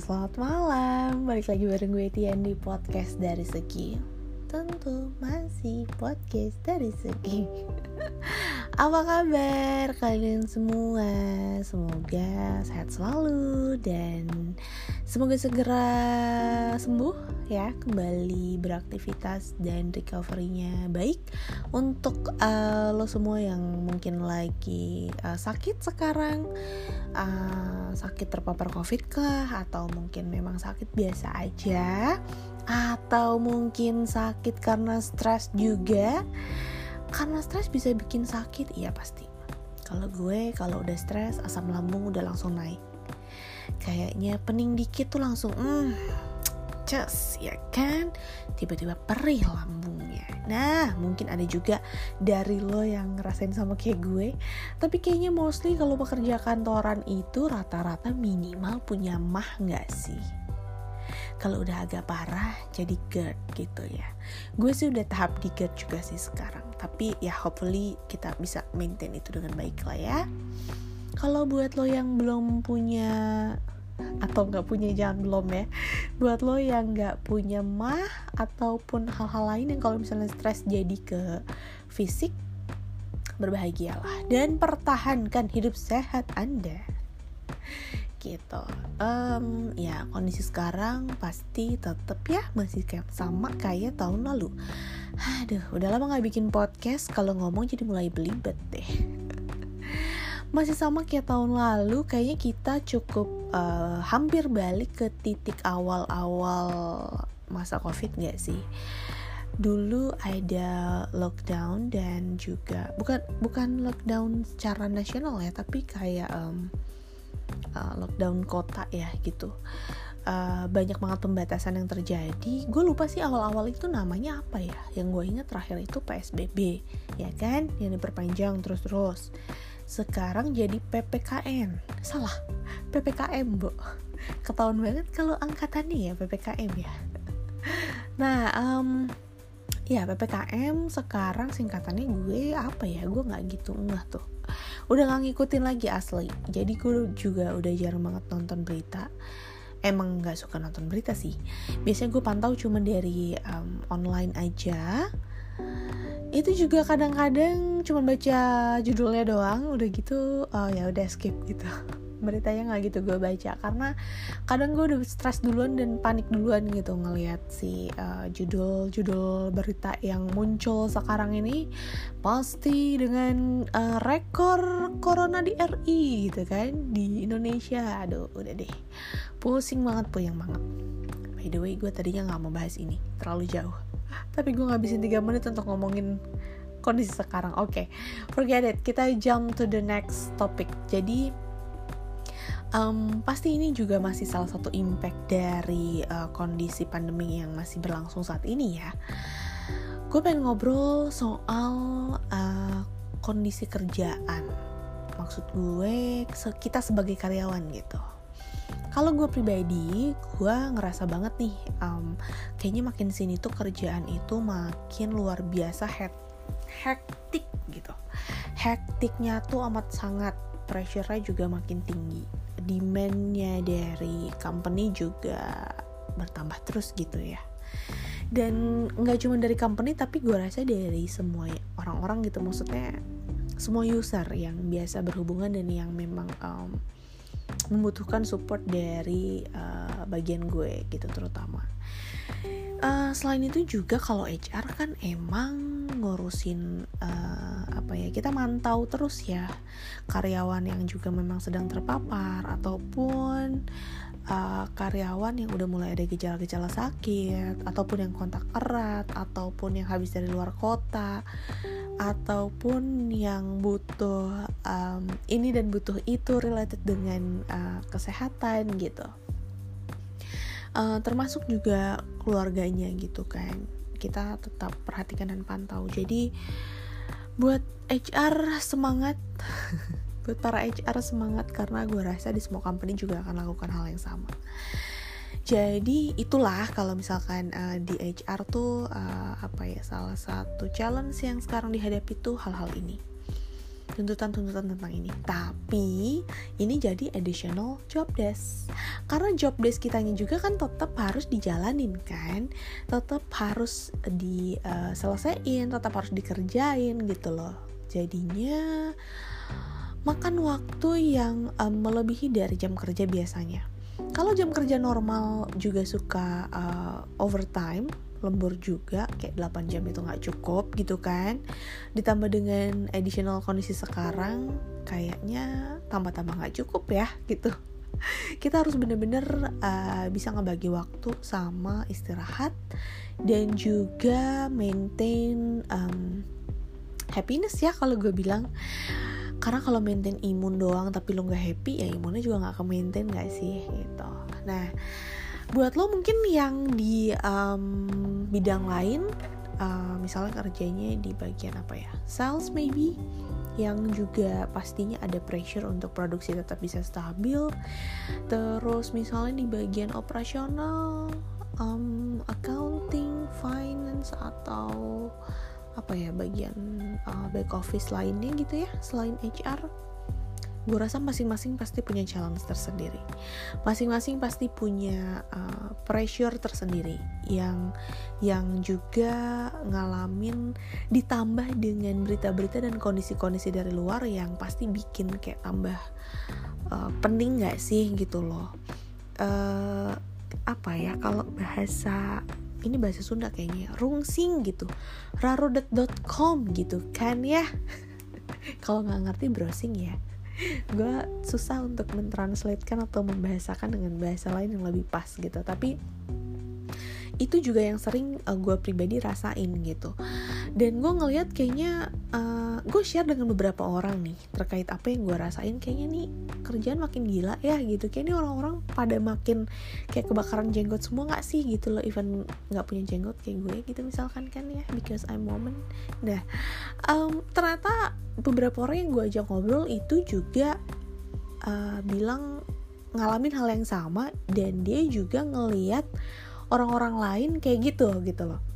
selamat malam. Balik lagi bareng gue Tian di podcast dari Segi. Tentu masih podcast dari Segi. Apa kabar kalian semua? Semoga sehat selalu dan semoga segera sembuh ya. Kembali beraktivitas dan recovery-nya baik Untuk uh, lo semua yang mungkin lagi uh, sakit sekarang uh, Sakit terpapar covid kah? Atau mungkin memang sakit biasa aja? Atau mungkin sakit karena stres juga? Karena stres bisa bikin sakit? Iya pasti. Kalau gue kalau udah stres asam lambung udah langsung naik. Kayaknya pening dikit tuh langsung hmm ya kan? Tiba-tiba perih lambungnya. Nah mungkin ada juga dari lo yang ngerasain sama kayak gue. Tapi kayaknya mostly kalau pekerja kantoran itu rata-rata minimal punya mah nggak sih? Kalau udah agak parah jadi GERD gitu ya. Gue sih udah tahap di GERD juga sih sekarang. Tapi ya hopefully kita bisa maintain itu dengan baik lah ya. Kalau buat lo yang belum punya atau nggak punya jangan belum ya. Buat lo yang nggak punya mah ataupun hal-hal lain yang kalau misalnya stres jadi ke fisik berbahagialah dan pertahankan hidup sehat anda. Gitu. Um, ya kondisi sekarang pasti tetap ya masih kayak sama kayak tahun lalu. Aduh udah lama nggak bikin podcast kalau ngomong jadi mulai belibet deh masih sama kayak tahun lalu kayaknya kita cukup uh, hampir balik ke titik awal-awal masa covid nggak sih? Dulu ada lockdown dan juga bukan bukan lockdown secara nasional ya tapi kayak um, uh, lockdown kota ya gitu. Uh, banyak banget pembatasan yang terjadi. Gue lupa sih awal-awal itu namanya apa ya. Yang gue ingat terakhir itu PSBB ya kan? Yang diperpanjang terus-terus sekarang jadi PPKM salah PPKM bu ketahuan banget kalau angkatannya ya PPKM ya. Nah um, ya PPKM sekarang singkatannya gue apa ya? Gue nggak gitu enggak tuh. Udah gak ngikutin lagi asli. Jadi gue juga udah jarang banget nonton berita. Emang nggak suka nonton berita sih. Biasanya gue pantau cuma dari um, online aja itu juga kadang-kadang cuma baca judulnya doang udah gitu oh ya udah skip gitu. Beritanya nggak gitu gue baca karena kadang gue udah stres duluan dan panik duluan gitu ngelihat si uh, judul-judul berita yang muncul sekarang ini pasti dengan uh, rekor corona di RI gitu kan di Indonesia. Aduh udah deh. Pusing banget puyeng banget. By the way gue tadinya nggak mau bahas ini terlalu jauh tapi gue ngabisin 3 menit untuk ngomongin kondisi sekarang oke okay, forget it kita jump to the next topic jadi um, pasti ini juga masih salah satu impact dari uh, kondisi pandemi yang masih berlangsung saat ini ya. Gue pengen ngobrol soal uh, kondisi kerjaan. Maksud gue kita sebagai karyawan gitu. Kalau gue pribadi, gue ngerasa banget nih, um, kayaknya makin sini tuh kerjaan itu makin luar biasa hektik gitu. Hektiknya tuh amat sangat, pressure-nya juga makin tinggi. Demandnya dari company juga bertambah terus gitu ya. Dan nggak cuma dari company tapi gue rasa dari semua orang-orang gitu. Maksudnya semua user yang biasa berhubungan dan yang memang um, membutuhkan support dari uh, bagian gue gitu terutama uh, selain itu juga kalau HR kan emang ngurusin uh, apa ya kita mantau terus ya karyawan yang juga memang sedang terpapar ataupun uh, karyawan yang udah mulai ada gejala-gejala sakit ataupun yang kontak erat ataupun yang habis dari luar kota ataupun yang butuh um, ini dan butuh itu related dengan uh, kesehatan gitu uh, termasuk juga keluarganya gitu kan. Kita tetap perhatikan dan pantau. Jadi buat HR semangat. Buat para HR semangat karena gue rasa di semua company juga akan lakukan hal yang sama. Jadi itulah kalau misalkan uh, di HR tuh uh, apa ya salah satu challenge yang sekarang dihadapi tuh hal-hal ini tuntutan-tuntutan tentang ini. Tapi ini jadi additional job desk. Karena job desk kitanya juga kan tetap harus dijalanin kan? Tetap harus diselesaikan uh, tetap harus dikerjain gitu loh. Jadinya makan waktu yang um, melebihi dari jam kerja biasanya. Kalau jam kerja normal juga suka uh, overtime lembur juga kayak 8 jam itu nggak cukup gitu kan. Ditambah dengan additional kondisi sekarang kayaknya tambah-tambah nggak cukup ya gitu. Kita harus bener-bener uh, bisa ngebagi waktu sama istirahat dan juga maintain um, happiness ya kalau gue bilang. Karena kalau maintain imun doang tapi lo nggak happy ya imunnya juga nggak ke maintain gak sih gitu. Nah buat lo mungkin yang di um, bidang lain uh, misalnya kerjanya di bagian apa ya? Sales maybe yang juga pastinya ada pressure untuk produksi tetap bisa stabil. Terus misalnya di bagian operasional um, accounting finance atau apa ya bagian uh, back office lainnya gitu ya selain HR gue rasa masing-masing pasti punya challenge tersendiri. Masing-masing pasti punya uh, pressure tersendiri yang yang juga ngalamin ditambah dengan berita-berita dan kondisi-kondisi dari luar yang pasti bikin kayak tambah uh, pening gak sih gitu loh. Uh, apa ya kalau bahasa ini bahasa Sunda kayaknya rungsing gitu. Rarodet.com gitu kan ya. Kalau nggak ngerti browsing ya gue susah untuk mentranslatekan atau membahasakan dengan bahasa lain yang lebih pas gitu. Tapi itu juga yang sering uh, gue pribadi rasain gitu dan gue ngeliat kayaknya uh, gue share dengan beberapa orang nih terkait apa yang gue rasain. Kayaknya nih kerjaan makin gila ya gitu. Kayaknya orang-orang pada makin kayak kebakaran jenggot semua nggak sih gitu loh? Even nggak punya jenggot kayak gue gitu misalkan kan ya because I'm woman. Nah um, ternyata beberapa orang yang gue ajak ngobrol itu juga uh, bilang ngalamin hal yang sama dan dia juga ngeliat orang-orang lain kayak gitu gitu loh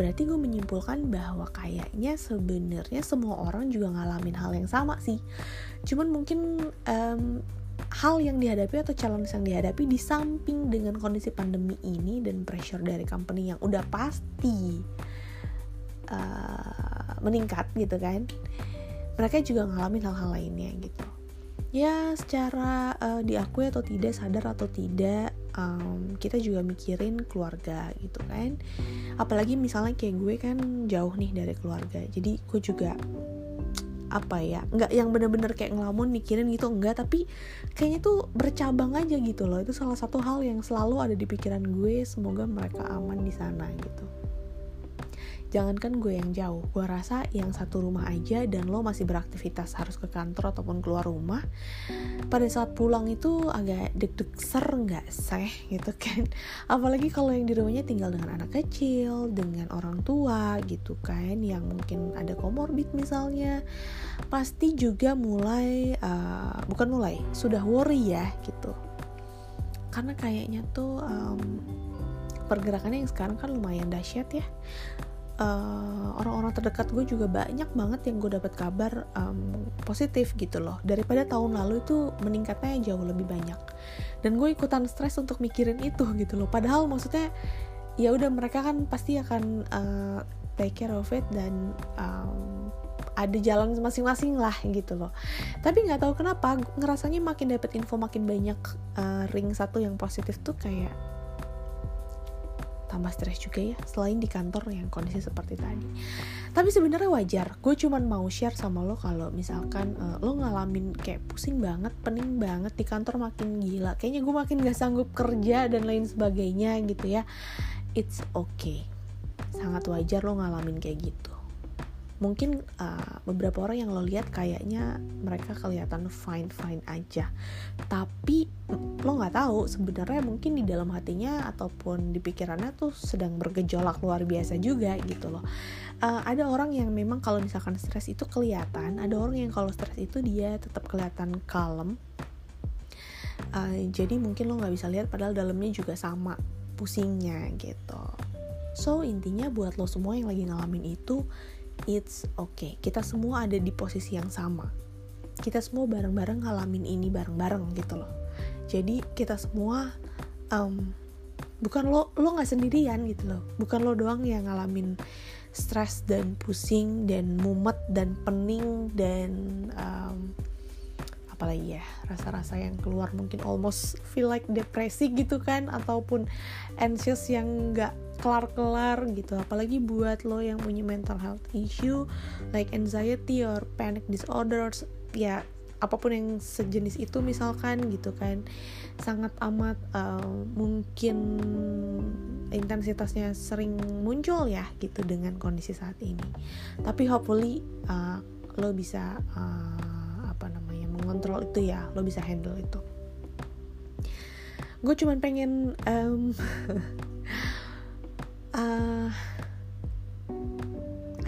berarti gue menyimpulkan bahwa kayaknya sebenarnya semua orang juga ngalamin hal yang sama sih. Cuman mungkin um, hal yang dihadapi atau challenge yang dihadapi di samping dengan kondisi pandemi ini dan pressure dari company yang udah pasti uh, meningkat gitu kan mereka juga ngalamin hal-hal lainnya gitu. Ya secara uh, diakui atau tidak sadar atau tidak um, kita juga mikirin keluarga gitu kan. Apalagi misalnya kayak gue kan jauh nih dari keluarga. Jadi gue juga apa ya nggak yang bener-bener kayak ngelamun mikirin gitu enggak tapi kayaknya tuh bercabang aja gitu loh. Itu salah satu hal yang selalu ada di pikiran gue. Semoga mereka aman di sana gitu jangankan gue yang jauh gue rasa yang satu rumah aja dan lo masih beraktivitas harus ke kantor ataupun keluar rumah pada saat pulang itu agak deg-deg ser nggak seh gitu kan. Apalagi kalau yang di rumahnya tinggal dengan anak kecil dengan orang tua gitu kan yang mungkin ada komorbid misalnya pasti juga mulai uh, bukan mulai sudah worry ya gitu. Karena kayaknya tuh um, pergerakannya yang sekarang kan lumayan dahsyat ya eh, orang-orang terdekat gue juga banyak banget yang gue dapat kabar um, positif gitu loh. Daripada tahun lalu itu meningkatnya jauh lebih banyak. Dan gue ikutan stres untuk mikirin itu gitu loh. Padahal maksudnya ya udah mereka kan pasti akan uh, take care of it dan um, ada jalan masing-masing lah gitu loh. Tapi nggak tahu kenapa ngerasanya makin dapat info makin banyak uh, ring satu yang positif tuh kayak tambah stres juga ya selain di kantor yang kondisi seperti tadi. Tapi sebenarnya wajar gue cuman mau share sama lo kalau misalkan uh, lo ngalamin kayak pusing banget pening banget di kantor makin gila kayaknya gue makin gak sanggup kerja dan lain sebagainya gitu ya. It's okay. Sangat wajar lo ngalamin kayak gitu mungkin uh, beberapa orang yang lo lihat kayaknya mereka kelihatan fine fine aja. Tapi lo nggak tahu sebenarnya mungkin di dalam hatinya ataupun di pikirannya tuh sedang bergejolak luar biasa juga gitu loh. Uh, ada orang yang memang kalau misalkan stres itu kelihatan ada orang yang kalau stres itu dia tetap kelihatan kalem. Uh, jadi mungkin lo nggak bisa lihat padahal dalamnya juga sama pusingnya gitu. So intinya buat lo semua yang lagi ngalamin itu it's okay. Kita semua ada di posisi yang sama. Kita semua bareng-bareng ngalamin ini bareng-bareng gitu loh. Jadi kita semua um, bukan lo lo nggak sendirian gitu loh. Bukan lo doang yang ngalamin stres dan pusing dan mumet dan pening dan um, apalagi ya rasa-rasa yang keluar mungkin almost feel like depresi gitu kan ataupun anxious yang nggak kelar-kelar gitu. Apalagi buat lo yang punya mental health issue like anxiety or panic disorders ya apa pun yang sejenis itu misalkan gitu kan sangat amat uh, mungkin intensitasnya sering muncul ya gitu dengan kondisi saat ini. Tapi hopefully uh, lo bisa uh, apa namanya mengontrol itu ya lo bisa handle itu. Gue cuman pengen um, uh,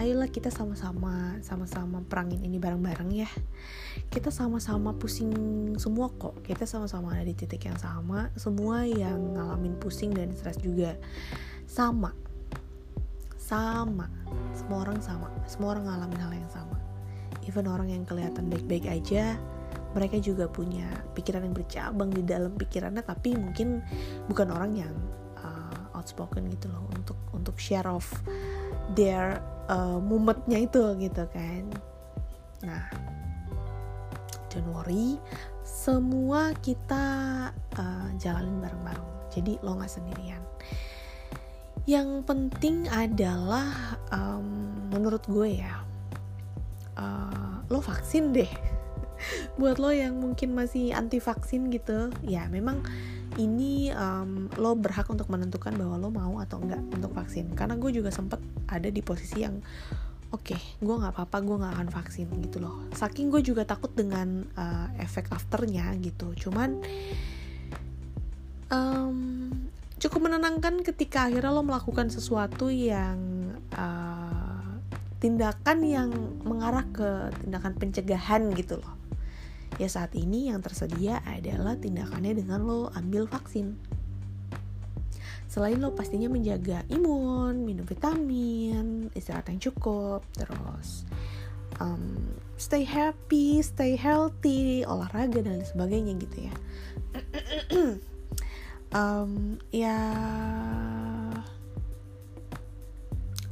ayolah kita sama-sama sama-sama perangin ini bareng-bareng ya. Kita sama-sama pusing semua kok. Kita sama-sama ada di titik yang sama. Semua yang ngalamin pusing dan stres juga sama. Sama. Semua orang sama. Semua orang ngalamin hal yang sama. Even orang yang kelihatan baik-baik aja mereka juga punya pikiran yang bercabang di dalam pikirannya tapi mungkin bukan orang yang outspoken gitu loh untuk untuk share of their uh, mumetnya itu gitu kan. Nah don't worry semua kita uh, jalanin bareng-bareng. Jadi lo nggak sendirian. Yang penting adalah um, menurut gue ya uh, lo vaksin deh. Buat lo yang mungkin masih anti vaksin gitu ya memang ini um, lo berhak untuk menentukan bahwa lo mau atau enggak untuk vaksin. Karena gue juga sempet ada di posisi yang oke okay, gue nggak apa-apa gue nggak akan vaksin gitu loh. Saking gue juga takut dengan uh, efek afternya gitu. Cuman um, cukup menenangkan ketika akhirnya lo melakukan sesuatu yang uh, tindakan yang mengarah ke tindakan pencegahan gitu loh ya saat ini yang tersedia adalah tindakannya dengan lo ambil vaksin selain lo pastinya menjaga imun, minum vitamin, istirahat yang cukup, terus um, stay happy, stay healthy, olahraga dan sebagainya gitu ya. um, ya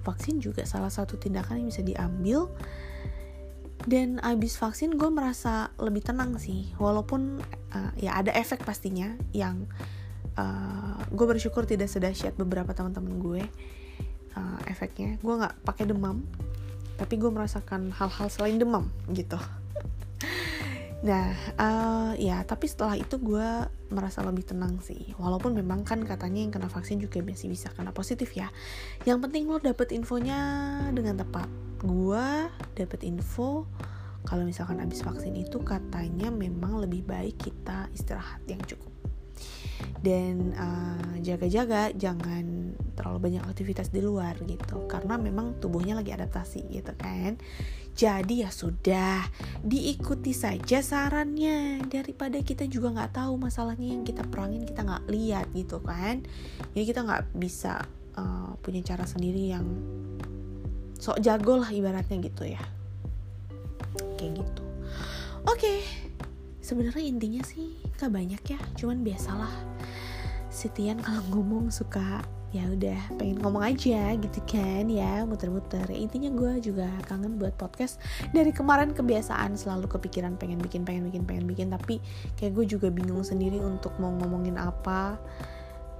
vaksin juga salah satu tindakan yang bisa diambil dan abis vaksin gue merasa lebih tenang sih. Walaupun uh, ya ada efek pastinya yang uh, gue bersyukur tidak sedahsyat beberapa teman-teman gue uh, efeknya. Gue nggak pakai demam tapi gue merasakan hal-hal selain demam gitu Nah, uh, ya tapi setelah itu gue merasa lebih tenang sih. Walaupun memang kan katanya yang kena vaksin juga masih bisa kena positif ya. Yang penting lo dapet infonya dengan tepat. Gue dapet info kalau misalkan habis vaksin itu katanya memang lebih baik kita istirahat yang cukup dan uh, jaga-jaga jangan terlalu banyak aktivitas di luar gitu. Karena memang tubuhnya lagi adaptasi gitu kan. Jadi ya sudah diikuti saja sarannya. Daripada kita juga nggak tahu masalahnya yang kita perangin kita nggak lihat gitu kan. Jadi kita nggak bisa uh, punya cara sendiri yang sok jago lah ibaratnya gitu ya. Kayak gitu. Oke okay. sebenarnya intinya sih gak banyak ya. Cuman biasalah Sitian kalau ngomong suka ya udah pengen ngomong aja gitu kan ya muter-muter. Ya, intinya gue juga kangen buat podcast. Dari kemarin kebiasaan selalu kepikiran pengen bikin pengen bikin pengen bikin tapi kayak gue juga bingung sendiri untuk mau ngomongin apa.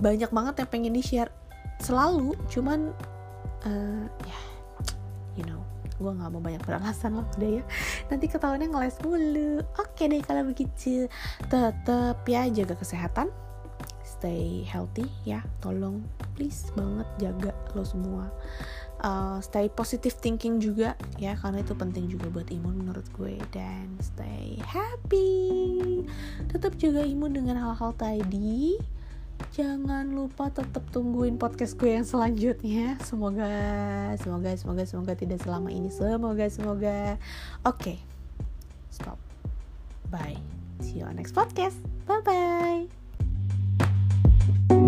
Banyak banget yang pengen di share selalu cuman uh, ya you know gue nggak mau banyak beralasan lah udah ya. Nanti ketahuannya ngeles mulu. Oke deh kalau begitu. Tetap ya jaga kesehatan stay healthy ya. Tolong please banget jaga lo semua. Uh, stay positive thinking juga ya karena itu penting juga buat imun menurut gue. Dan stay happy. Tetap jaga imun dengan hal-hal tadi. Jangan lupa tetap tungguin podcast gue yang selanjutnya. Semoga semoga semoga semoga tidak selama ini. Semoga semoga. Oke. Okay. stop. Bye. See you on next podcast. Bye bye you